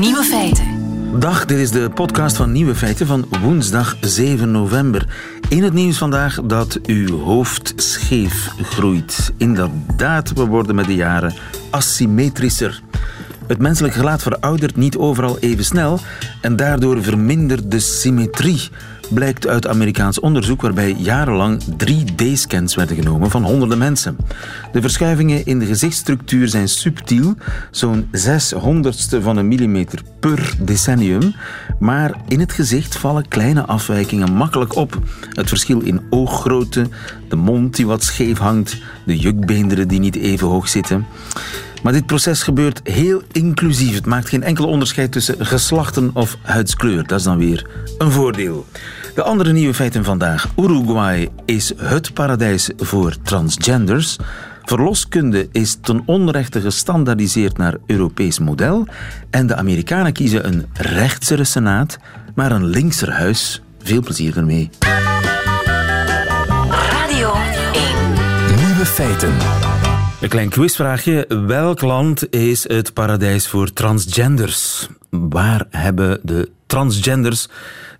Nieuwe feiten. Dag, dit is de podcast van Nieuwe Feiten van woensdag 7 november. In het nieuws vandaag dat uw hoofd scheef groeit. Inderdaad, we worden met de jaren asymmetrischer. Het menselijk gelaat veroudert niet overal even snel en daardoor vermindert de symmetrie blijkt uit Amerikaans onderzoek waarbij jarenlang 3D-scans werden genomen van honderden mensen. De verschuivingen in de gezichtsstructuur zijn subtiel, zo'n 600ste van een millimeter per decennium, maar in het gezicht vallen kleine afwijkingen makkelijk op. Het verschil in ooggrootte, de mond die wat scheef hangt, de jukbeenderen die niet even hoog zitten. Maar dit proces gebeurt heel inclusief. Het maakt geen enkel onderscheid tussen geslachten of huidskleur. Dat is dan weer een voordeel. De andere nieuwe feiten vandaag. Uruguay is het paradijs voor transgenders. Verloskunde is ten onrechte gestandaardiseerd naar Europees model. En de Amerikanen kiezen een rechtsere senaat, maar een linkser huis. Veel plezier ermee. Radio 1. Nieuwe feiten. Een klein quizvraagje. Welk land is het paradijs voor transgenders? Waar hebben de transgenders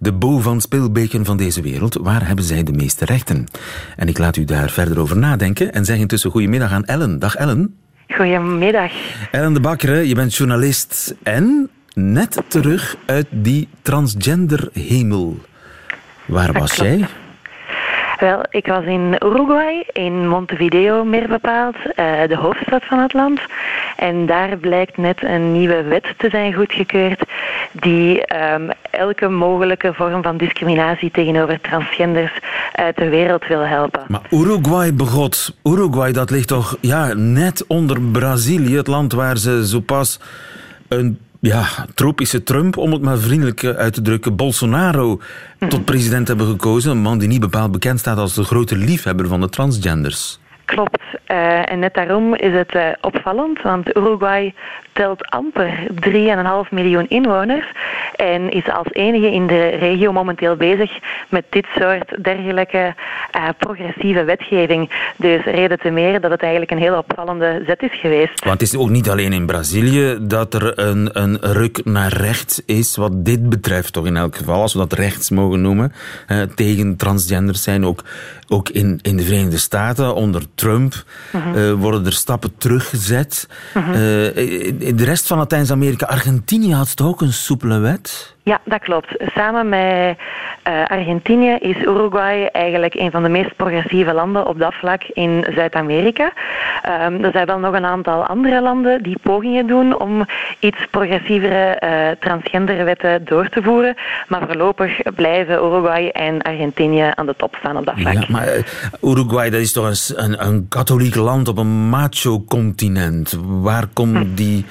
de Bo van Spilbeken van deze wereld? Waar hebben zij de meeste rechten? En ik laat u daar verder over nadenken en zeg intussen goedemiddag aan Ellen. Dag Ellen. Goedemiddag. Ellen de Bakker, je bent journalist en net terug uit die transgender hemel. Waar was jij? Wel, ik was in Uruguay, in Montevideo meer bepaald, eh, de hoofdstad van het land. En daar blijkt net een nieuwe wet te zijn goedgekeurd die ehm, elke mogelijke vorm van discriminatie tegenover transgenders uit de wereld wil helpen. Maar Uruguay begot. Uruguay, dat ligt toch ja, net onder Brazilië, het land waar ze zo pas een ja, tropische Trump, om het maar vriendelijk eh, uit te drukken, Bolsonaro tot president hebben gekozen. Een man die niet bepaald bekend staat als de grote liefhebber van de transgenders. Klopt. Eh, en net daarom is het eh, opvallend, want Uruguay telt amper 3,5 miljoen inwoners en is als enige in de regio momenteel bezig met dit soort dergelijke eh, progressieve wetgeving. Dus reden te meer dat het eigenlijk een heel opvallende zet is geweest. Want het is ook niet alleen in Brazilië dat er een, een ruk naar rechts is, wat dit betreft toch in elk geval, als we dat rechts mogen noemen, tegen transgenders zijn. Ook, ook in, in de Verenigde Staten, onder Trump, eh, worden er stappen teruggezet. Eh, in de rest van Latijns-Amerika, Argentinië had toch ook een soepele wet? Ja, dat klopt. Samen met eh, Argentinië is Uruguay eigenlijk een van de meest progressieve landen op dat vlak in Zuid-Amerika. Ehm, er zijn wel nog een aantal andere landen die pogingen doen om iets progressievere eh transgenderwetten door te voeren. Maar voorlopig blijven Uruguay en Argentinië aan de top staan op dat vlak. Ja, maar eh, Uruguay, dat is toch een, een, een katholiek land op een macho-continent. Waar komt die,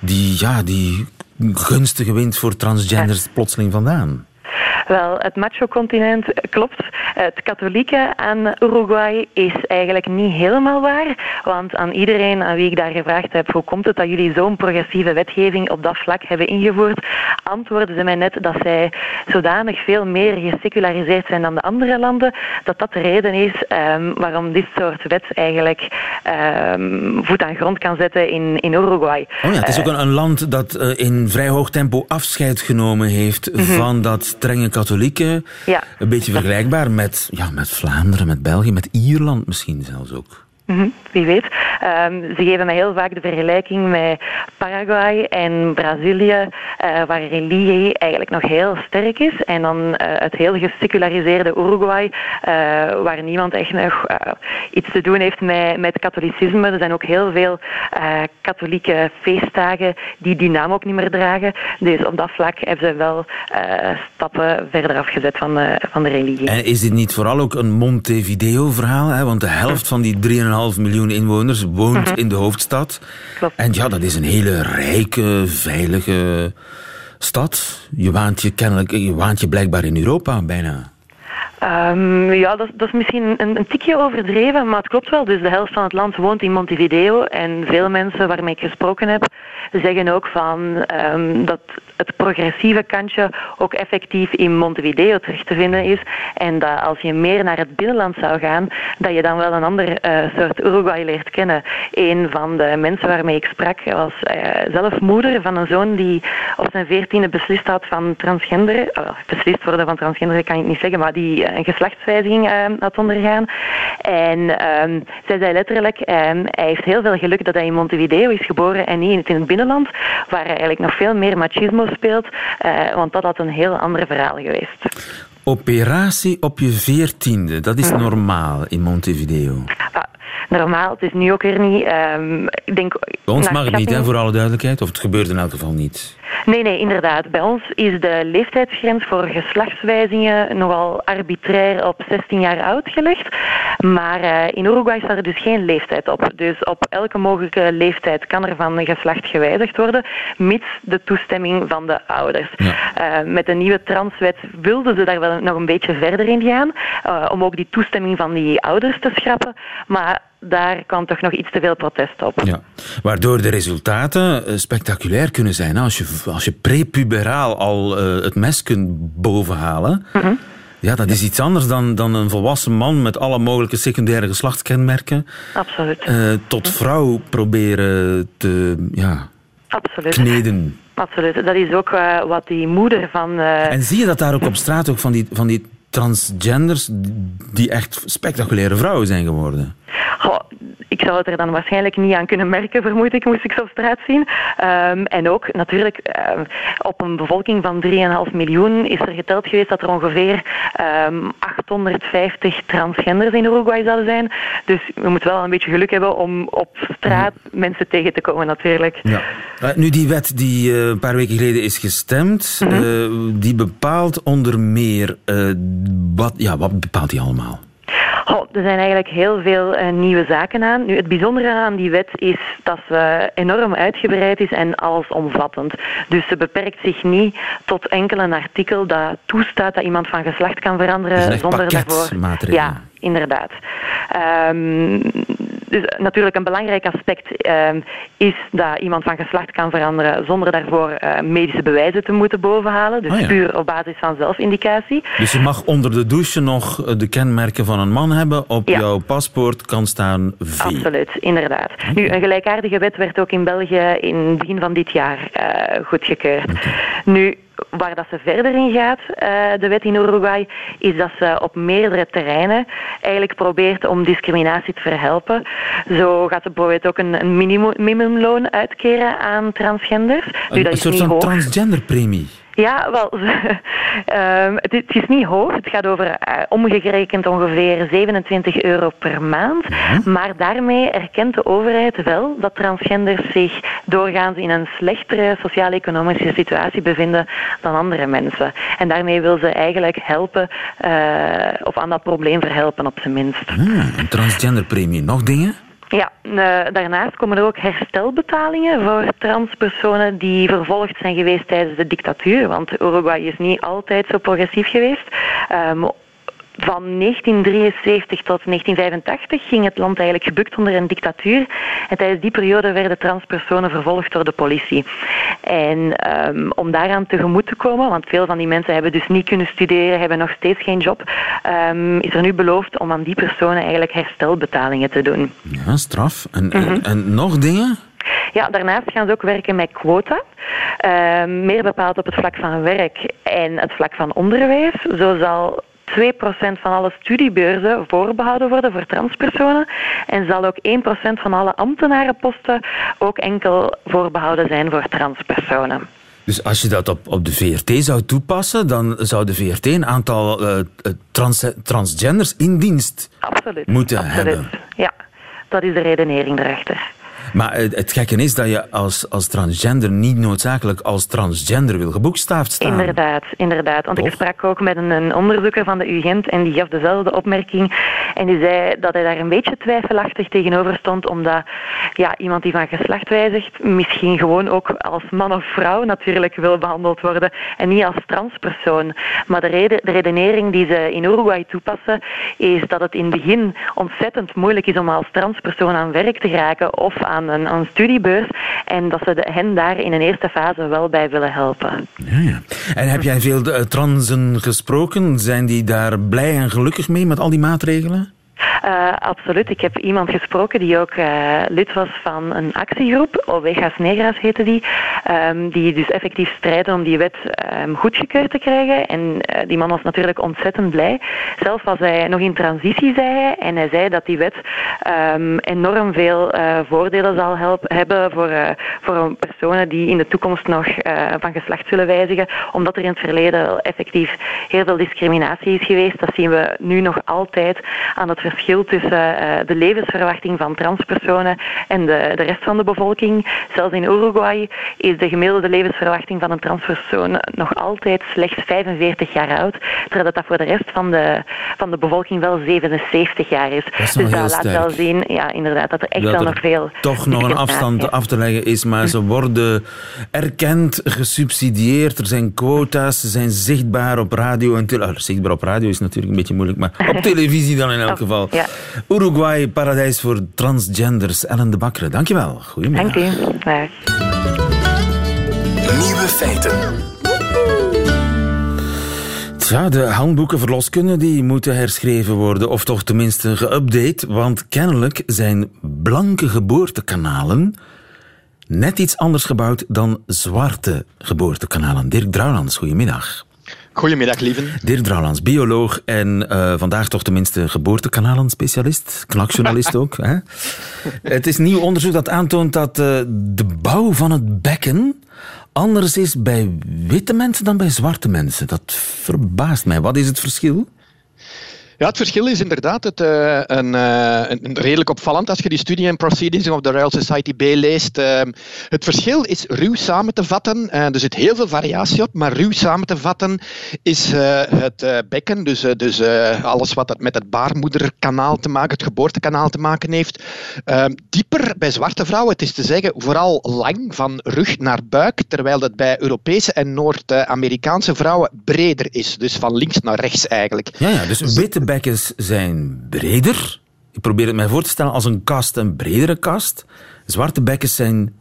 die, ja, die gunstige wind voor transgenders plotseling vandaan? Wel, het macho-continent eh, klopt. Het katholieke aan Uruguay is eigenlijk niet helemaal waar. Want aan iedereen aan wie ik daar gevraagd heb hoe komt het dat jullie zo'n progressieve wetgeving op dat vlak hebben ingevoerd, antwoorden ze mij net dat zij zodanig veel meer geseculariseerd zijn dan de andere landen, dat dat de reden is ehm, waarom dit soort wet eigenlijk ehm, voet aan grond kan zetten in, in Uruguay. Oh ja, het is ook een, een land dat eh, in vrij hoog tempo afscheid genomen heeft van dat strenge katholieke. Ja. Een beetje vergelijkbaar met, ja, met Vlaanderen, met België, met Ierland misschien zelfs ook. Mhm, Wie weet. Ehm, ze geven mij heel vaak de vergelijking met Paraguay en Brazilië, eh, waar religie eigenlijk nog heel sterk is. En dan eh, het heel geseculariseerde Uruguay, eh, waar niemand echt nog iets te doen heeft met, met katholicisme. Er zijn ook heel veel katholieke feestdagen die die naam ook niet meer dragen. Dus op dat vlak hebben ze wel stappen verder afgezet van van de religie. En is dit niet vooral ook een Montevideo-verhaal? Want de helft van die 3,5 miljoen inwoners woont in de hoofdstad. Klopt. En ja, dat is een hele rijke, veilige stad. Je waant je, kennelijk, je waant je blijkbaar in Europa bijna. Um, ja, dat, dat, is misschien een, een, tikje overdreven, maar het klopt wel. Dus de helft van het land woont in Montevideo. En veel mensen waarmee ik gesproken heb, zeggen ook van um, dat het progressieve kantje ook effectief in Montevideo terug te vinden is. En dat als je meer naar het binnenland zou gaan, dat je dan wel een ander uh, soort Uruguay leert kennen. Een van de mensen waarmee ik sprak was uh, zelf moeder van een zoon die op zijn veertiende beslist had van transgender. Uh, beslist worden van transgender kan ik niet zeggen, maar die een geslachtswijziging had ondergaan. En um, zij zei letterlijk, um, hij heeft heel veel geluk dat hij in Montevideo is geboren en niet in het binnenland, waar eigenlijk nog veel meer machismo speelt, uh, want dat had een heel ander verhaal geweest. Operatie op je veertiende, dat is normaal in Montevideo. Ah, normaal, het is nu ook weer niet. Um, ik denk, Bij ons mag het niet, hè, voor alle duidelijkheid, of het gebeurt in elk geval niet. Nee, nee, inderdaad. Bij ons is de leeftijdsgrens voor geslachtswijzingen nogal arbitrair op 16 jaar oud gelegd. Maar uh, in Uruguay staat er dus geen leeftijd op. Dus op elke mogelijke leeftijd kan er van geslacht gewijzigd worden, mits de toestemming van de ouders. Ja. Uh, met de nieuwe transwet wilden ze daar wel nog een beetje verder in gaan, uh, om ook die toestemming van die ouders te schrappen. Maar daar kan toch nog iets te veel protest op. Ja. Waardoor de resultaten eh, spectaculair kunnen zijn. Als je, als je prepuberaal al uh, het mes kunt bovenhalen... Mm -hmm. Ja, dat is iets anders dan, dan een volwassen man met alle mogelijke secundaire geslachtskenmerken. Absoluut. Uh, tot vrouw proberen te ja, Absoluut. kneden. Absoluut. Dat is ook uh, wat die moeder van... Uh... En zie je dat daar ook op straat ook van die, van die transgenders die echt spectaculaire vrouwen zijn geworden? Goh, ik zou het er dan waarschijnlijk niet aan kunnen merken, vermoed ik, moest ik ze op straat zien. Um, en ook natuurlijk um, op een bevolking van 3,5 miljoen is er geteld geweest dat er ongeveer um, 850 transgenders in Uruguay zouden zijn. Dus we moeten wel een beetje geluk hebben om op straat mm. mensen tegen te komen natuurlijk. Ja. Uh, nu die wet die uh, een paar weken geleden is gestemd, mm -hmm. uh, die bepaalt onder meer wat, ja, wat bepaalt die allemaal? Oh, er zijn eigenlijk heel veel uh, nieuwe zaken aan. Nu, het bijzondere aan die wet is dat ze enorm uitgebreid is en allesomvattend. Dus ze beperkt zich niet tot enkel een artikel dat toestaat dat iemand van geslacht kan veranderen zonder daarvoor. Ja, inderdaad. Um, dus natuurlijk een belangrijk aspect um, is dat iemand van geslacht kan veranderen zonder daarvoor uh, medische bewijzen te moeten bovenhalen. Dus Ah, ja. puur op basis van zelfindicatie. Dus je mag onder de douche nog de kenmerken van een man hebben. Op Ja. jouw paspoort kan staan V. Absoluut, inderdaad. Nu, een gelijkaardige wet werd ook in België in het begin van dit jaar uh, goedgekeurd. Nu, waar dat ze verder in gaat, uh, de wet in Uruguay, is dat ze op meerdere terreinen eigenlijk probeert om discriminatie te verhelpen. Zo gaat ze bijvoorbeeld ook een, een minimum, minimumloon uitkeren aan transgenders. Nu, Een, dat een soort van transgenderpremie. Ja, wel. ehm, het, is- het is niet hoog. Het gaat over eh, omgerekend ongeveer 27 euro per maand. Maar daarmee erkent de overheid wel dat transgenders zich doorgaans in een slechtere sociaal-economische situatie bevinden dan andere mensen. En daarmee wil ze eigenlijk helpen, eh, of aan dat probleem verhelpen op zijn minst. Ah, een transgenderpremie. Nog dingen? Ja, eh, daarnaast komen er ook herstelbetalingen voor transpersonen die vervolgd zijn geweest tijdens de dictatuur. Want Uruguay is niet altijd zo progressief geweest. Ehm, van 1973 tot 1985 ging het land eigenlijk gebukt onder een dictatuur. En tijdens die periode werden transpersonen vervolgd door de politie. En ehm, om daaraan tegemoet te komen, want veel van die mensen hebben dus niet kunnen studeren, hebben nog steeds geen job, ehm, is er nu beloofd om aan die personen eigenlijk herstelbetalingen te doen. Ja, straf. En, Mhm. en, en nog dingen? Ja, daarnaast gaan ze ook werken met quota. Ehm, meer bepaald op het vlak van werk en het vlak van onderwijs. Zo zal 2% van alle studiebeurzen voorbehouden worden voor transpersonen. En zal ook 1% van alle ambtenarenposten ook enkel voorbehouden zijn voor transpersonen. Dus als je dat op, op de VRT zou toepassen, dan zou de VRT een aantal eh, eh, trans, transgenders in dienst Absoluut. moeten Absoluut. hebben. Ja, dat is de redenering erachter. Maar het, gekke is dat je als, als transgender niet noodzakelijk als transgender wil geboekstaafd staan. Inderdaad, inderdaad. Want ik sprak ook met een, een onderzoeker van de UGent en die gaf dezelfde opmerking. En die zei dat hij daar een beetje twijfelachtig tegenover stond, omdat ja, iemand die van geslacht wijzigt misschien gewoon ook als man of vrouw natuurlijk wil behandeld worden en niet als transpersoon. Maar de, reden, de redenering die ze in Uruguay toepassen is dat het in het begin ontzettend moeilijk is om als transpersoon aan werk te geraken of aan een, een studiebeurs en dat ze hen daar in een eerste fase wel bij willen helpen. Ja, ja. En heb jij veel eh, transen gesproken? Zijn die daar blij en gelukkig mee met al die maatregelen? Uh, absoluut. Ik heb iemand gesproken die ook uh, lid was van een actiegroep, Ovegas Negras heette die, um, die dus effectief strijden om die wet um, goedgekeurd te krijgen. En uh, die man was natuurlijk ontzettend blij. Zelf was hij nog in transitie, zei hij, en hij zei dat die wet um, enorm veel voordelen zal helpen, hebben voor, voor personen die in de toekomst nog van geslacht zullen wijzigen, omdat er in het verleden effectief heel veel discriminatie is geweest. Dat zien we nu nog altijd aan het verschil tussen uh, de levensverwachting van transpersonen en de, de rest van de bevolking. Zelfs in Uruguay is de gemiddelde levensverwachting van een transpersoon nog altijd slechts 45 jaar oud, terwijl dat, dat voor de rest van de, van de bevolking wel 77 jaar is. Dat is dus dat laat sterk. wel zien ja, inderdaad, dat er echt dat wel nog veel... toch nog een afstand af te leggen is, maar ze worden erkend, gesubsidieerd, er zijn quota's, ze zijn zichtbaar op radio en tele- zichtbaar op radio is natuurlijk een beetje moeilijk, maar op televisie dan in elk geval. Ja. Uruguay, paradijs voor transgenders. Ellen de Bakkeren, dankjewel. Goedemiddag. Dank u. Dag. Nieuwe feiten. Tja, de handboeken verloskunde die moeten herschreven worden, of toch tenminste geüpdate, want kennelijk zijn blanke geboortekanalen net iets anders gebouwd dan zwarte geboortekanalen. Dirk Drouwlands, goedemiddag. Goedemiddag, lieven. Dirk Drouwlands, bioloog en uh, vandaag toch tenminste geboortekanalen-specialist, knakjournalist ook. Hè? Het is nieuw onderzoek dat aantoont dat uh, de bouw van het bekken anders is bij witte mensen dan bij zwarte mensen. Dat verbaast mij. Wat is het verschil? Ja, het verschil is inderdaad het, uh, een, uh, een, redelijk opvallend als je die studie en proceedings of de Royal Society B leest. Uh, het verschil is ruw samen te vatten. er zit heel veel variatie op, maar ruw samen te vatten is het bekken, dus, dus alles wat het met het baarmoederkanaal te maken, het geboortekanaal te maken heeft, ehm, dieper bij zwarte vrouwen. Het is te zeggen vooral lang van rug naar buik, terwijl het bij Europese en Noord-Amerikaanse vrouwen breder is. Dus van links naar rechts eigenlijk. Ja, ja dus witte bekkens zijn breder. Ik probeer het mij voor te stellen als een kast, een bredere kast. Zwarte bekkens zijn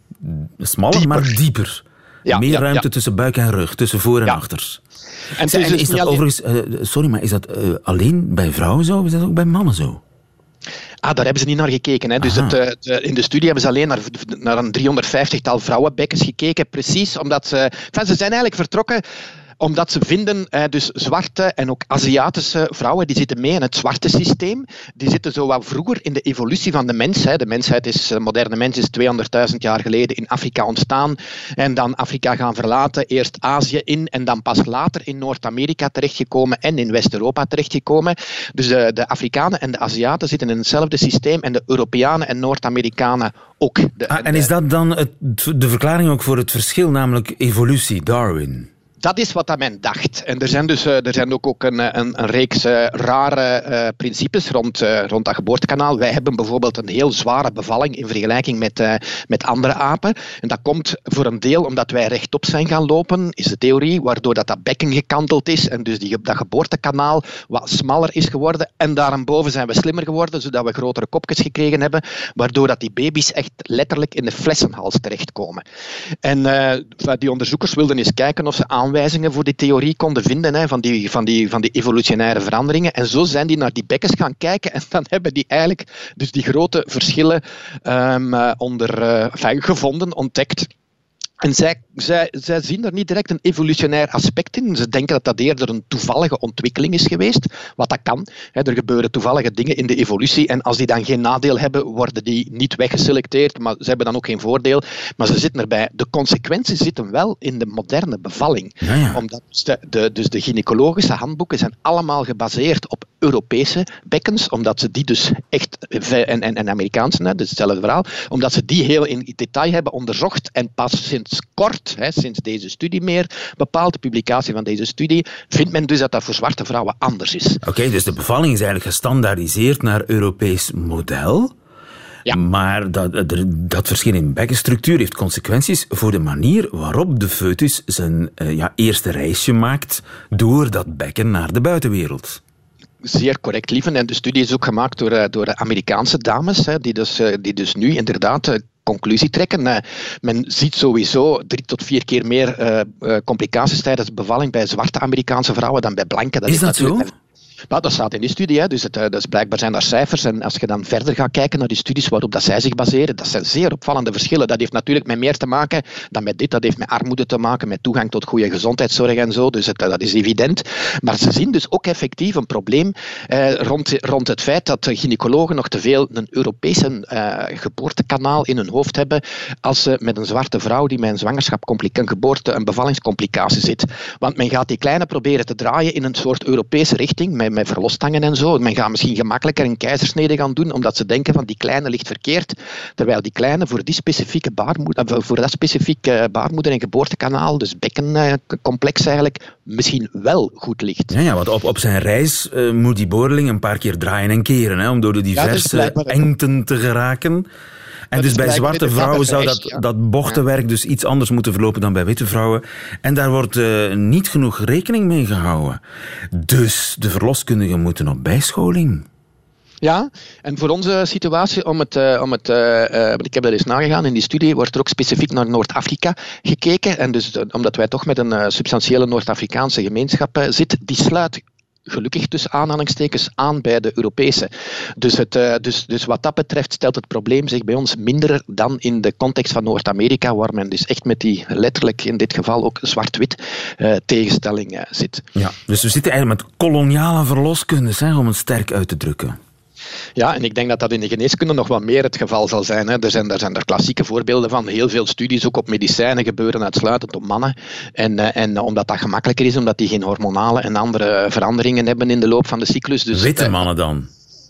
smaller, dieper. maar dieper. Ja, Meer ja, ruimte ja. tussen buik en rug, tussen voor en achter. En is dus dat overigens, uh, sorry, maar is dat uh, alleen bij vrouwen zo of is dat ook bij mannen zo? Ah, daar hebben ze niet naar gekeken. Hè. Dus het, eh, de- in de studie hebben ze alleen naar, naar een 350-tal vrouwenbekkens gekeken. Precies omdat ze... Enfin, ze zijn eigenlijk vertrokken omdat ze vinden, eh, dus zwarte en ook Aziatische vrouwen, die zitten mee in het zwarte systeem. Die zitten zo wat vroeger in de evolutie van de mens. De mensheid is, de moderne mens is 200.000 jaar geleden in Afrika ontstaan. En dan Afrika gaan verlaten, eerst Azië in en dan pas later in Noord-Amerika terechtgekomen en in West-Europa terechtgekomen. Dus de, de Afrikanen en de Aziaten zitten in hetzelfde systeem en de Europeanen en Noord-Amerikanen ook. De- Ah, en is dat dan het, de verklaring ook voor het verschil, namelijk evolutie, Darwin? Dat is wat dat men dacht. En er zijn dus eh, er zijn ook, ook een, een, een reeks eh, rare eh, principes rond, eh, rond dat geboortekanaal. Wij hebben bijvoorbeeld een heel zware bevalling in vergelijking met, eh, met andere apen. En dat komt voor een deel omdat wij rechtop zijn gaan lopen, is de theorie, waardoor dat, dat bekken gekanteld is en dus die, dat geboortekanaal wat smaller is geworden. En daarboven zijn we slimmer geworden, zodat we grotere kopjes gekregen hebben, waardoor dat die baby's echt letterlijk in de flessenhals terechtkomen. En eh, die onderzoekers wilden eens kijken of ze aanwijzingen voor die theorie konden vinden, hè, van, die, van, die, van die evolutionaire veranderingen. En zo zijn die naar die bekkens gaan kijken en dan hebben die eigenlijk dus die grote verschillen ehm, eh, onder, eh, gevonden, ontdekt. En zij, zij, zij zien er niet direct een evolutionair aspect in. Ze denken dat dat eerder een toevallige ontwikkeling is geweest. Wat dat kan. Er gebeuren toevallige dingen in de evolutie. En als die dan geen nadeel hebben, worden die niet weggeselecteerd. Maar ze hebben dan ook geen voordeel. Maar ze zitten erbij. De consequenties zitten wel in de moderne bevalling. Ja, ja. Omdat dus de, de, dus de gynaecologische handboeken zijn allemaal gebaseerd op Europese bekkens. Omdat ze die dus echt... En, en, en Amerikaanse, hè, dus hetzelfde verhaal. Omdat ze die heel in detail hebben onderzocht. En pas sinds kort, hè, sinds deze studie meer bepaald, de publicatie van deze studie, vindt men dus dat dat voor zwarte vrouwen anders is. Oké, dus de bevalling is eigenlijk gestandaardiseerd naar Europees model. Ja. Maar dat, dat verschil in bekkenstructuur heeft consequenties voor de manier waarop de foetus zijn uh, ja, eerste reisje maakt door dat bekken naar de buitenwereld zeer correct, lieven. En de studie is ook gemaakt door, eh, door Amerikaanse dames, hè, die, dus, eh, die dus nu inderdaad conclusie trekken. men ziet sowieso drie tot vier keer meer complicaties tijdens de bevalling bij zwarte Amerikaanse vrouwen dan bij blanke. Dat is, dat zo? Nou, dat staat in die studie, hè. Dus, het, dus blijkbaar zijn daar cijfers. En als je dan verder gaat kijken naar die studies waarop dat zij zich baseren, dat zijn zeer opvallende verschillen. Dat heeft natuurlijk met meer te maken dan met dit. Dat heeft met armoede te maken, met toegang tot goede gezondheidszorg en zo. Dus eh, dat is evident. Maar ze zien dus ook effectief een probleem eh, rond, rond het feit dat gynaecologen nog te veel een Europese eh, geboortekanaal in hun hoofd hebben als ze met een zwarte vrouw die met een zwangerschap, een geboorte, een bevallingscomplicatie zit. Want men gaat die kleine proberen te draaien in een soort Europese richting, verlosstangen en zo. Men gaat misschien gemakkelijker een keizersnede gaan doen, omdat ze denken van die kleine ligt verkeerd, terwijl die kleine voor die specifieke baarmoeder, eh, voor dat specifieke baarmoeder- en geboortekanaal, dus bekkencomplex eigenlijk, misschien wel goed ligt. Ja, ja want op, op zijn reis uh, moet die boorling een paar keer draaien en keren, hè, om door de diverse ja, engten te geraken. En dus bij zwarte vrouwen zou dat, dat bochtenwerk dus iets anders moeten verlopen dan bij witte vrouwen. En daar wordt uh, niet genoeg rekening mee gehouden. Dus de verloskundigen moeten op bijscholing. Ja, en voor onze situatie, om het, uh, om het, uh, ik heb dat eens nagegaan, in die studie wordt er ook specifiek naar Noord-Afrika gekeken. En dus omdat wij toch met een substantiële Noord-Afrikaanse gemeenschap zitten, die sluit gelukkig tussen aanhalingstekens aan bij de Europese. Dus, het, uh, dus, dus wat dat betreft stelt het probleem zich bij ons minder dan in de context van Noord-Amerika, waar men dus echt met die letterlijk in dit geval ook zwart-wit uh, tegenstelling zit. Ja, dus we zitten eigenlijk met koloniale verloskundes, hè, om het sterk uit te drukken. Ja, en ik denk dat dat in de geneeskunde nog wat meer het geval zal zijn. Hè. Er, zijn er zijn er klassieke voorbeelden van. Heel veel studies, ook op medicijnen, gebeuren uitsluitend op mannen. En, eh, en omdat dat gemakkelijker is, omdat die geen hormonale en andere veranderingen hebben in de loop van de cyclus. Dus Witte eh, mannen dan?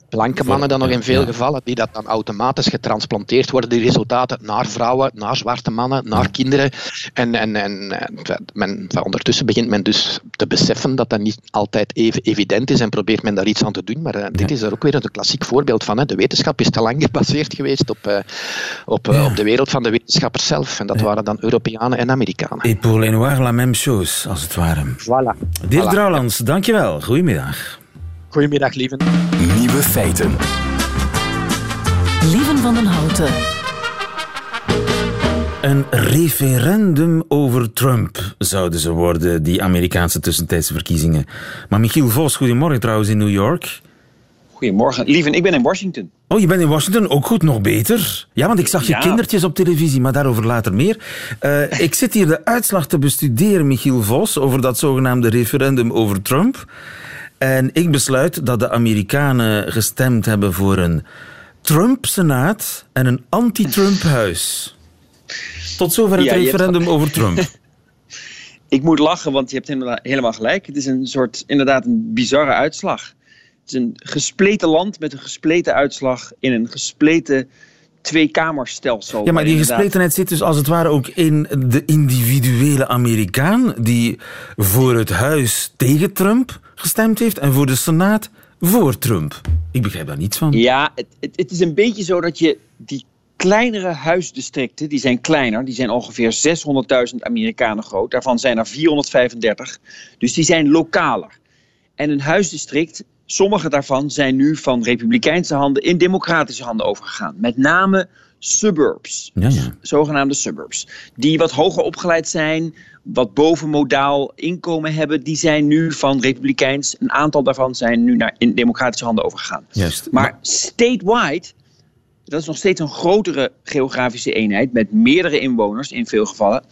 Blanke mannen dan nog in veel gevallen, die dat dan automatisch getransplanteerd worden, die resultaten naar vrouwen, naar zwarte mannen, naar kinderen. En, en, en eh, men, ondertussen begint men dus te beseffen dat dat niet altijd even evident is en probeert men daar iets aan te doen. Maar uh, dit is er ook weer een klassiek voorbeeld van. Hè. De wetenschap is te lang gebaseerd geweest op, uh, op, op de wereld van de wetenschappers zelf. En dat waren dan Europeanen en Amerikanen. Et pour les noirs la même chose, als het ware. Voilà. Dirk voilà. Drouwlands, dankjewel. Goedemiddag. Goedemiddag, lieven. Nieuwe feiten. Lieven van den Houten. Een referendum over Trump zouden ze worden, die Amerikaanse tussentijdse verkiezingen. Maar Michiel Vos, goedemorgen trouwens in New York. Goedemorgen. Lieven, ik ben in Washington. Oh, je bent in Washington? Ook goed, nog beter. Ja, want ik zag je kindertjes op televisie, maar daarover later meer. Uh, ik zit hier de uitslag te bestuderen, Michiel Vos, over dat zogenaamde referendum over Trump. En ik besluit dat de Amerikanen gestemd hebben voor een Trump-senaat en een anti-Trump-huis. Tot zover het referendum over Trump. ik moet lachen, want je hebt helemaal, gelijk. Het is een soort, inderdaad, een bizarre uitslag. Het is een gespleten land met een gespleten uitslag in een gespleten tweekamerstelsel. Ja, maar die gespletenheid zit dus als het ware ook in de individuele Amerikaan die voor het huis tegen Trump gestemd heeft en voor de Senaat voor Trump. Ik begrijp daar niets van. Ja, het, het, het is een beetje zo dat je die kleinere huisdistricten, die zijn kleiner, die zijn ongeveer 600.000 Amerikanen groot. Daarvan zijn er 435, dus die zijn lokaler. En een huisdistrict, sommige daarvan zijn nu van republikeinse handen in democratische handen overgegaan. Met name suburbs, ja, zogenaamde suburbs, die wat hoger opgeleid zijn, wat bovenmodaal inkomen hebben, die zijn nu van republikeins. Een aantal daarvan zijn nu naar in democratische handen overgegaan. Juist. Maar statewide, dat is nog steeds een grotere geografische eenheid met meerdere inwoners in veel gevallen.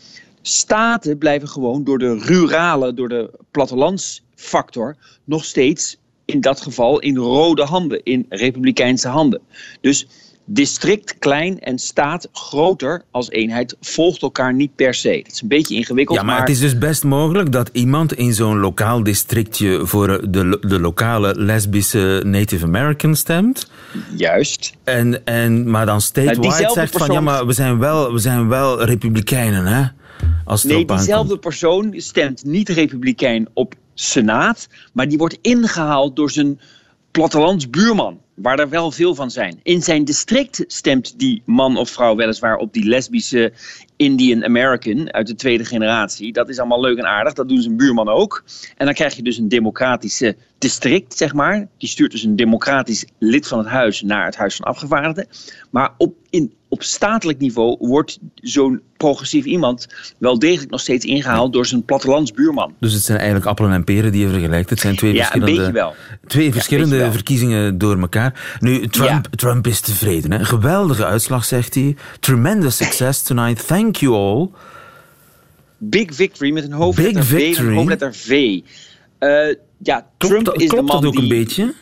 Staten blijven gewoon door de rurale, door de plattelandsfactor nog steeds in dat geval in rode handen, in republikeinse handen. Dus district klein en staat groter als eenheid volgt elkaar niet per se. Het is een beetje ingewikkeld. Ja, maar, het is dus best mogelijk dat iemand in zo'n lokaal districtje voor de, de lokale lesbische Native American stemt. Juist. En, en, maar dan statewide nou, zegt van ja, maar we zijn wel, we zijn wel republikeinen, hè? Nee, diezelfde persoon stemt niet republikein op Senaat, maar die wordt ingehaald door zijn plattelandsbuurman, waar er wel veel van zijn. In zijn district stemt die man of vrouw weliswaar op die lesbische Indian American uit de tweede generatie. Dat is allemaal leuk en aardig, dat doen zijn buurman ook. En dan krijg je dus een democratische district, zeg maar. Die stuurt dus een democratisch lid van het huis naar het Huis van Afgevaardigden. Maar op, in, op statelijk niveau wordt zo'n progressief iemand wel degelijk nog steeds ingehaald door zijn plattelandsbuurman. Dus het zijn eigenlijk appelen en peren die je vergelijkt. Het zijn twee Ja, een verschillende, beetje wel. Twee verschillende wel. verkiezingen door elkaar. Nu, Trump, Trump is tevreden. Hè? Geweldige uitslag, zegt hij. Tremendous success tonight. Thank you all. Big victory met een hoofdletter Big V victory. een hoofdletter V. Eh, ja, Trump Klopt, is klopt de man dat ook die... een beetje?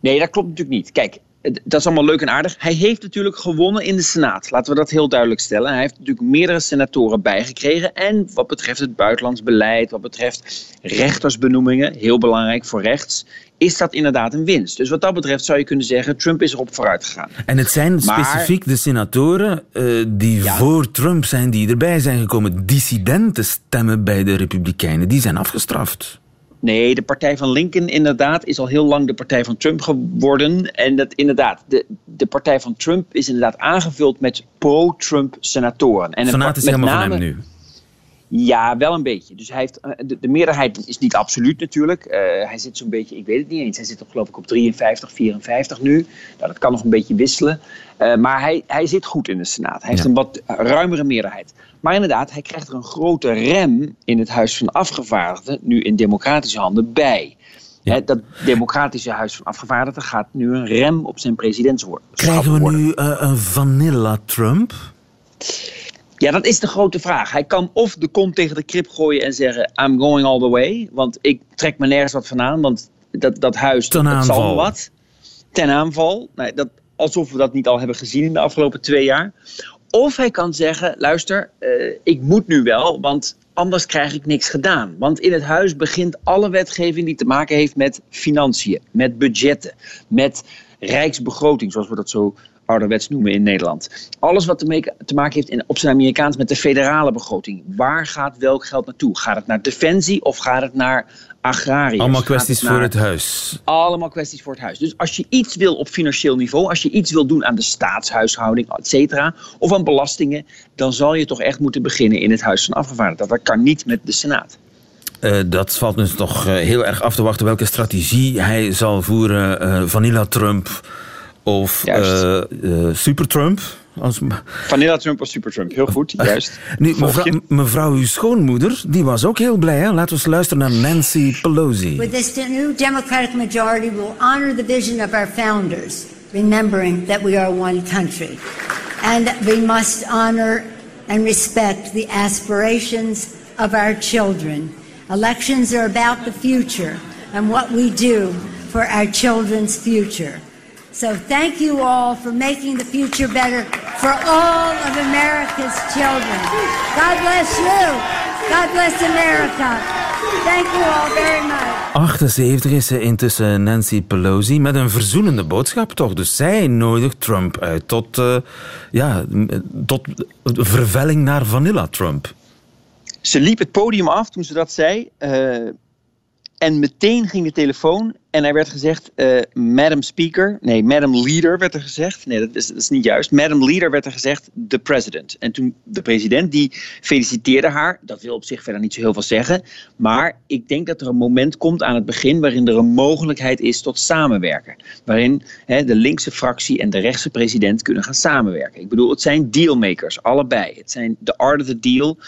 Nee, dat klopt natuurlijk niet. Kijk, dat is allemaal leuk en aardig. Hij heeft natuurlijk gewonnen in de Senaat. Laten we dat heel duidelijk stellen. Hij heeft natuurlijk meerdere senatoren bijgekregen. En wat betreft het buitenlands beleid, wat betreft rechtersbenoemingen, heel belangrijk voor rechts, is dat inderdaad een winst. Dus wat dat betreft zou je kunnen zeggen, Trump is erop vooruit gegaan. En het zijn Maar- specifiek de senatoren eh, die Ja. voor Trump zijn, die erbij zijn gekomen. Dissidenten stemmen bij de Republikeinen. Die zijn afgestraft. Nee, de partij van Lincoln inderdaad is al heel lang de partij van Trump geworden. En dat inderdaad, de, de partij van Trump is inderdaad aangevuld met pro-Trump senatoren. En Senaat is helemaal van name- hem nu. Ja, wel een beetje. Dus hij heeft, eh, de, de meerderheid is niet absoluut natuurlijk. Eh, hij zit zo'n beetje, ik weet het niet eens, hij zit op, geloof ik op 53, 54 nu. Nou, dat kan nog een beetje wisselen. Eh, maar hij, hij zit goed in de Senaat. Hij heeft een wat ruimere meerderheid. Maar inderdaad, hij krijgt er een grote rem in het Huis van Afgevaardigden, nu in democratische handen, bij. Ja. Dat democratische Huis van Afgevaardigden gaat nu een rem op zijn presidentschap Krijgen we nu eh, een vanilla Trump? Ja, dat is de grote vraag. Hij kan of de kont tegen de krip gooien en zeggen: I'm going all the way. Want ik trek me nergens wat van aan. Want dat, dat huis Ten dat, dat zal me wat. Ten aanval. Nee, dat, alsof we dat niet al hebben gezien in de afgelopen twee jaar. Of hij kan zeggen: luister, eh, ik moet nu wel, want anders krijg ik niks gedaan. Want in het huis begint alle wetgeving die te maken heeft met financiën, met budgetten, met rijksbegroting, zoals we dat zo ouderwets noemen in Nederland. Alles wat te, make- te maken heeft in, op zijn Amerikaans met de federale begroting. Waar gaat welk geld naartoe? Gaat het naar defensie of gaat het naar agrariërs? Allemaal kwesties het voor het huis. allemaal kwesties voor het huis. Dus als je iets wil op financieel niveau, als je iets wil doen aan de staatshuishouding, et cetera, of aan belastingen, dan zal je toch echt moeten beginnen in het Huis van Afgevaardigden. Dat kan niet met de Senaat. Eh, dat valt dus toch eh, heel erg af te wachten welke strategie hij zal voeren. eh, Vanilla Trump of eh, eh, Super Trump. Als... Vanilla Trump of Super Trump. Heel goed, juist. Nu, mevrouw, mevrouw, uw schoonmoeder, die was ook heel blij. Hè? Laten we eens luisteren naar Nancy Pelosi. With this new Democratic majority, we'll honor the vision of our founders, remembering that we are one country. And we must honor and respect the aspirations of our children. Elections are about the future and what we do for our children's future. So thank you all for making the future better for all of America's children. God bless you. God bless America. Thank you all very much. 78 is ze intussen Nancy Pelosi met een verzoenende boodschap toch. Dus zij nodigt Trump uit tot, eh, ja, tot vervelling naar Vanilla Trump. Ze liep het podium af toen ze dat zei. eh, en meteen ging de telefoon en er werd gezegd: eh, Madam Speaker. Nee, Madam Leader werd er gezegd. Nee, dat is, dat is niet juist. Madam Leader werd er gezegd: The President. En toen de president die feliciteerde haar. Dat wil op zich verder niet zo heel veel zeggen. Maar ik denk dat er een moment komt aan het begin waarin er een mogelijkheid is tot samenwerken. Waarin hè, de linkse fractie en de rechtse president kunnen gaan samenwerken. Ik bedoel, het zijn dealmakers, allebei. Het zijn de art of the deal.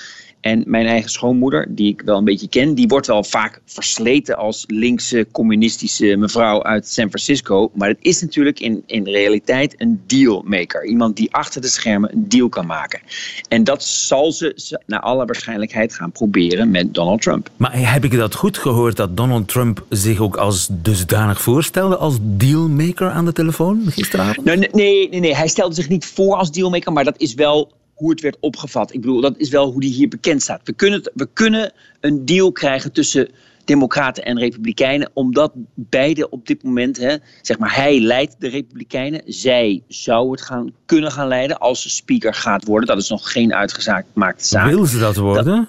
En mijn eigen schoonmoeder, die ik wel een beetje ken, die wordt wel vaak versleten als linkse communistische mevrouw uit San Francisco. Maar het is natuurlijk in, in realiteit een dealmaker. Iemand die achter de schermen een deal kan maken. En dat zal ze naar alle waarschijnlijkheid gaan proberen met Donald Trump. Maar heb ik dat goed gehoord dat Donald Trump zich ook als dusdanig voorstelde als dealmaker aan de telefoon gisteravond? Nou, nee, nee, nee, hij stelde zich niet voor als dealmaker, maar dat is wel hoe het werd opgevat. Ik bedoel, dat is wel hoe die hier bekend staat. We kunnen, we kunnen een deal krijgen tussen Democraten en Republikeinen, omdat beide op dit moment, hè, zeg maar, hij leidt de Republikeinen. Zij zou het gaan, kunnen gaan leiden als ze speaker gaat worden. Dat is nog geen uitgemaakte zaak. Wil ze dat worden?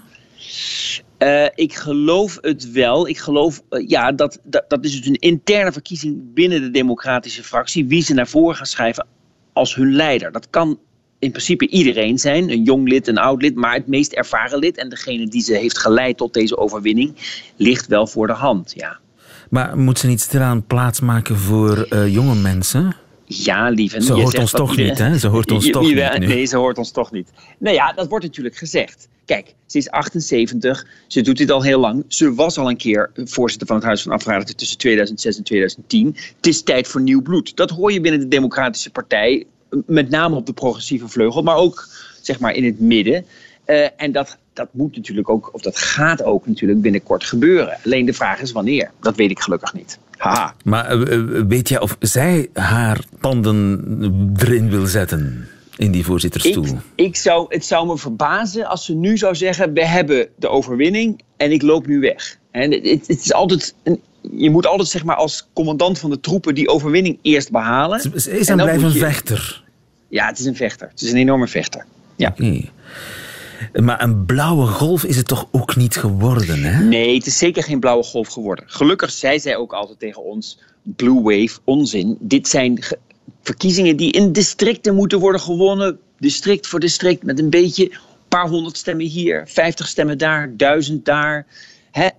Uh, ik geloof het wel. Ik geloof, uh, ja, dat, dat, dat is dus een interne verkiezing binnen de democratische fractie. Wie ze naar voren gaan schrijven als hun leider. Dat kan in principe iedereen zijn. Een jong lid, een oud lid. Maar het meest ervaren lid en degene die ze heeft geleid tot deze overwinning... ligt wel voor de hand, ja. Maar moet ze niet stilaan plaatsmaken voor uh, jonge mensen? Ja, lieve. Ze hoort ons toch niet, hè? Ze hoort ons toch niet nu. Nee, ze hoort ons toch niet. Nou ja, dat wordt natuurlijk gezegd. Kijk, ze is 78, ze doet dit al heel lang. Ze was al een keer voorzitter van het Huis van Afgevaardigden tussen 2006 en 2010. Het is tijd voor nieuw bloed. Dat hoor je binnen de Democratische Partij, met name op de progressieve vleugel, maar ook zeg maar in het midden. Uh, en dat, dat moet natuurlijk ook, of dat gaat ook natuurlijk binnenkort gebeuren. Alleen de vraag is wanneer. Dat weet ik gelukkig niet. Haha. Maar uh, weet jij of zij haar tanden erin wil zetten? in die voorzittersstoel? Ik, ik, zou, het zou me verbazen als ze nu zou zeggen: We hebben de overwinning en ik loop nu weg. En het, het, is altijd een, je moet altijd zeg maar, als commandant van de troepen die overwinning eerst behalen. Ze is dan, blijven een vechter. Ja, het is een vechter. Het is een enorme vechter. Ja. Okay. Maar een blauwe golf is het toch ook niet geworden, hè? Nee, het is zeker geen blauwe golf geworden. Gelukkig zei zij ook altijd tegen ons: Blue Wave, onzin. Dit zijn verkiezingen die in districten moeten worden gewonnen. District voor district met een beetje, een paar honderd stemmen hier, vijftig stemmen daar, duizend daar.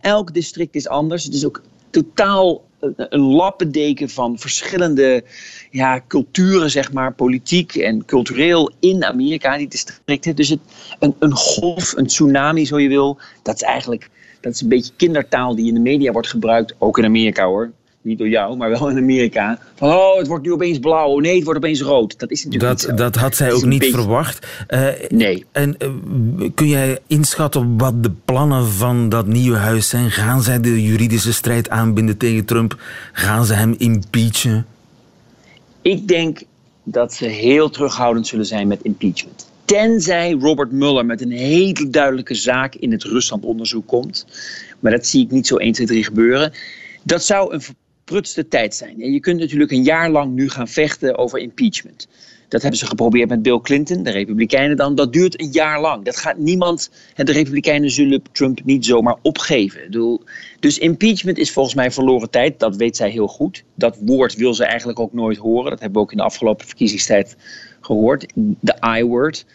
elk district is anders. Het is ook totaal een lappendeken van verschillende ja, culturen, zeg maar, politiek en cultureel in Amerika, die districten. Dus het, een, een golf, een tsunami, zo je wil, dat is eigenlijk dat is een beetje kindertaal die in de media wordt gebruikt, ook in Amerika hoor niet door jou, maar wel in Amerika. Van, oh, het wordt nu opeens blauw. Nee, het wordt opeens rood. Dat is natuurlijk dat, Dat had zij ook niet verwacht. Uh, nee. En uh, kun jij inschatten wat de plannen van dat nieuwe huis zijn? Gaan zij de juridische strijd aanbinden tegen Trump? Gaan ze hem impeachen? Ik denk dat ze heel terughoudend zullen zijn met impeachment. Tenzij Robert Mueller met een hele duidelijke zaak in het Rusland-onderzoek komt. Maar dat zie ik niet zo 1, 2, 3 gebeuren. Dat zou een prutste tijd zijn. En je kunt natuurlijk een jaar lang nu gaan vechten over impeachment. Dat hebben ze geprobeerd met Bill Clinton, de Republikeinen dan. Dat duurt een jaar lang. Dat gaat niemand. De Republikeinen zullen Trump niet zomaar opgeven. Dus impeachment is volgens mij verloren tijd. Dat weet zij heel goed. Dat woord wil ze eigenlijk ook nooit horen. Dat hebben we ook in de afgelopen verkiezingstijd gehoord. De I-word.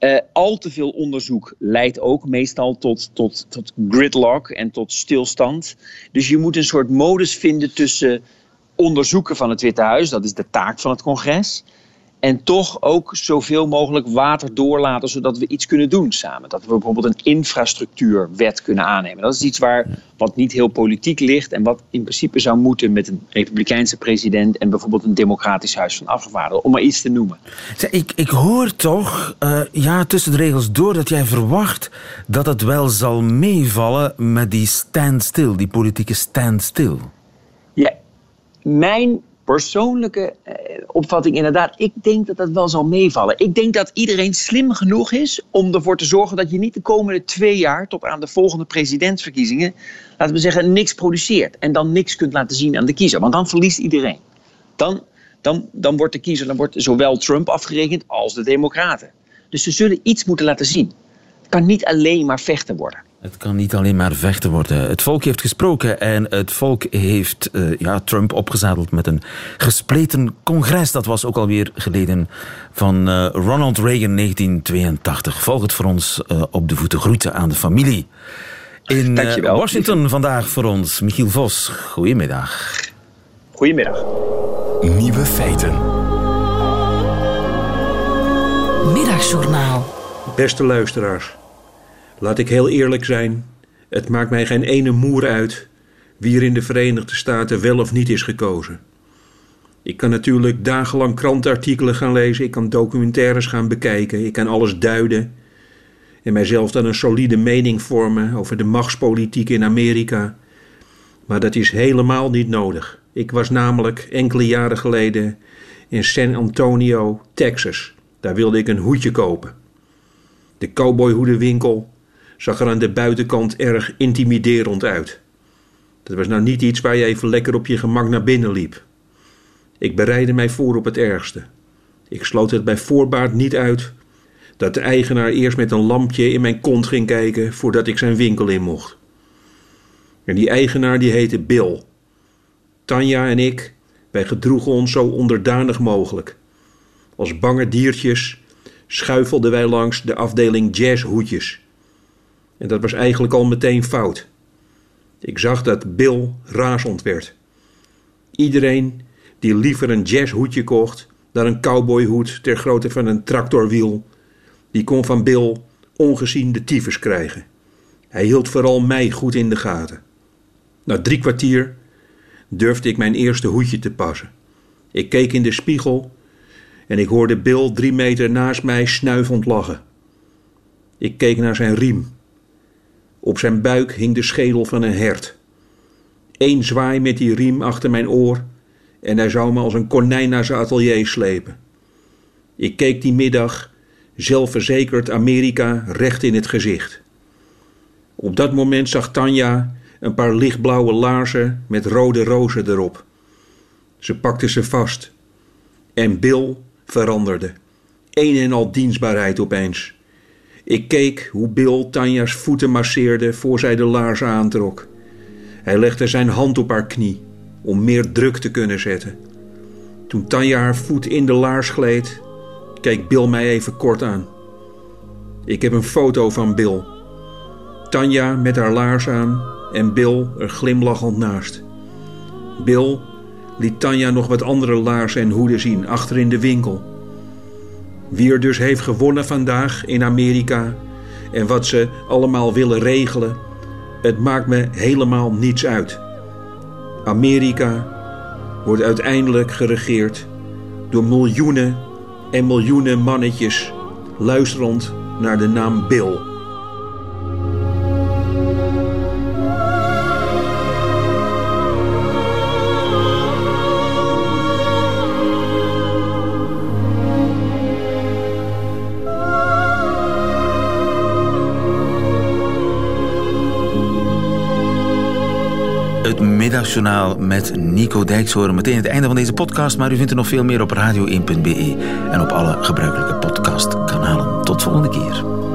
Uh, al te veel onderzoek leidt ook meestal tot, tot, tot gridlock en tot stilstand. Dus je moet een soort modus vinden tussen onderzoeken van het Witte Huis, dat is de taak van het congres, en toch ook zoveel mogelijk water doorlaten, zodat we iets kunnen doen samen. Dat we bijvoorbeeld een infrastructuurwet kunnen aannemen. Dat is iets waar, wat niet heel politiek ligt en wat in principe zou moeten met een republikeinse president en bijvoorbeeld een democratisch huis van afgevaardigden, om maar iets te noemen. Ik, ik hoor toch, uh, ja, tussen de regels door, dat jij verwacht dat het wel zal meevallen met die standstill, die politieke standstill. Ja, mijn persoonlijke eh, opvatting inderdaad. Ik denk dat dat wel zal meevallen. Ik denk dat iedereen slim genoeg is om ervoor te zorgen dat je niet de komende twee jaar tot aan de volgende presidentsverkiezingen, laten we zeggen, niks produceert. En dan niks kunt laten zien aan de kiezer. Want dan verliest iedereen. Dan, dan, dan wordt de kiezer, dan wordt zowel Trump afgerekend als de Democraten. Dus ze zullen iets moeten laten zien. Het kan niet alleen maar vechten worden. Het kan niet alleen maar vechten worden. Het volk heeft gesproken en het volk heeft uh, ja, Trump opgezadeld met een gespleten congres. Dat was ook alweer geleden van uh, Ronald Reagan 1982. Volg het voor ons uh, op de voeten. Groeten aan de familie. In Washington vandaag voor ons Michiel Vos. Goedemiddag. Goedemiddag. Nieuwe feiten. Middagjournaal. Beste luisteraars. Laat ik heel eerlijk zijn, het maakt mij geen ene moer uit wie er in de Verenigde Staten wel of niet is gekozen. Ik kan natuurlijk dagenlang krantenartikelen gaan lezen, ik kan documentaires gaan bekijken, ik kan alles duiden en mijzelf dan een solide mening vormen over de machtspolitiek in Amerika. Maar dat is helemaal niet nodig. Ik was namelijk enkele jaren geleden in San Antonio, Texas. Daar wilde ik een hoedje kopen. De cowboyhoedenwinkel zag er aan de buitenkant erg intimiderend uit. Dat was nou niet iets waar je even lekker op je gemak naar binnen liep. Ik bereidde mij voor op het ergste. Ik sloot het bij voorbaat niet uit dat de eigenaar eerst met een lampje in mijn kont ging kijken voordat ik zijn winkel in mocht. En die eigenaar die heette Bill. Tanja en ik, wij gedroegen ons zo onderdanig mogelijk. Als bange diertjes schuifelden wij langs de afdeling jazzhoedjes. En dat was eigenlijk al meteen fout. Ik zag dat Bill razend werd. Iedereen die liever een jazzhoedje kocht dan een cowboyhoed ter grootte van een tractorwiel, die kon van Bill ongezien de tyfus krijgen. Hij hield vooral mij goed in de gaten. Na drie kwartier durfde ik mijn eerste hoedje te passen. Ik keek in de spiegel en ik hoorde Bill drie meter naast mij snuivend lachen. Ik keek naar zijn riem. Op zijn buik hing de schedel van een hert. Eén zwaai met die riem achter mijn oor en hij zou me als een konijn naar zijn atelier slepen. Ik keek die middag zelfverzekerd Amerika recht in het gezicht. Op dat moment zag Tanja een paar lichtblauwe laarzen met rode rozen erop. Ze pakte ze vast. En Bill veranderde. Een en al dienstbaarheid opeens. Ik keek hoe Bill Tanja's voeten masseerde voor zij de laarzen aantrok. Hij legde zijn hand op haar knie om meer druk te kunnen zetten. Toen Tanja haar voet in de laars gleed, keek Bill mij even kort aan. Ik heb een foto van Bill. Tanja met haar laars aan en Bill er glimlachend naast. Bill liet Tanja nog wat andere laarzen en hoeden zien achter in de winkel. Wie er dus heeft gewonnen vandaag in Amerika en wat ze allemaal willen regelen, het maakt me helemaal niets uit. Amerika wordt uiteindelijk geregeerd door miljoenen en miljoenen mannetjes luisterend naar de naam Bill. Middagjournaal met Nico Dijkshoorn. Meteen het einde van deze podcast, maar u vindt er nog veel meer op radio1.be en op alle gebruikelijke podcastkanalen. Tot volgende keer.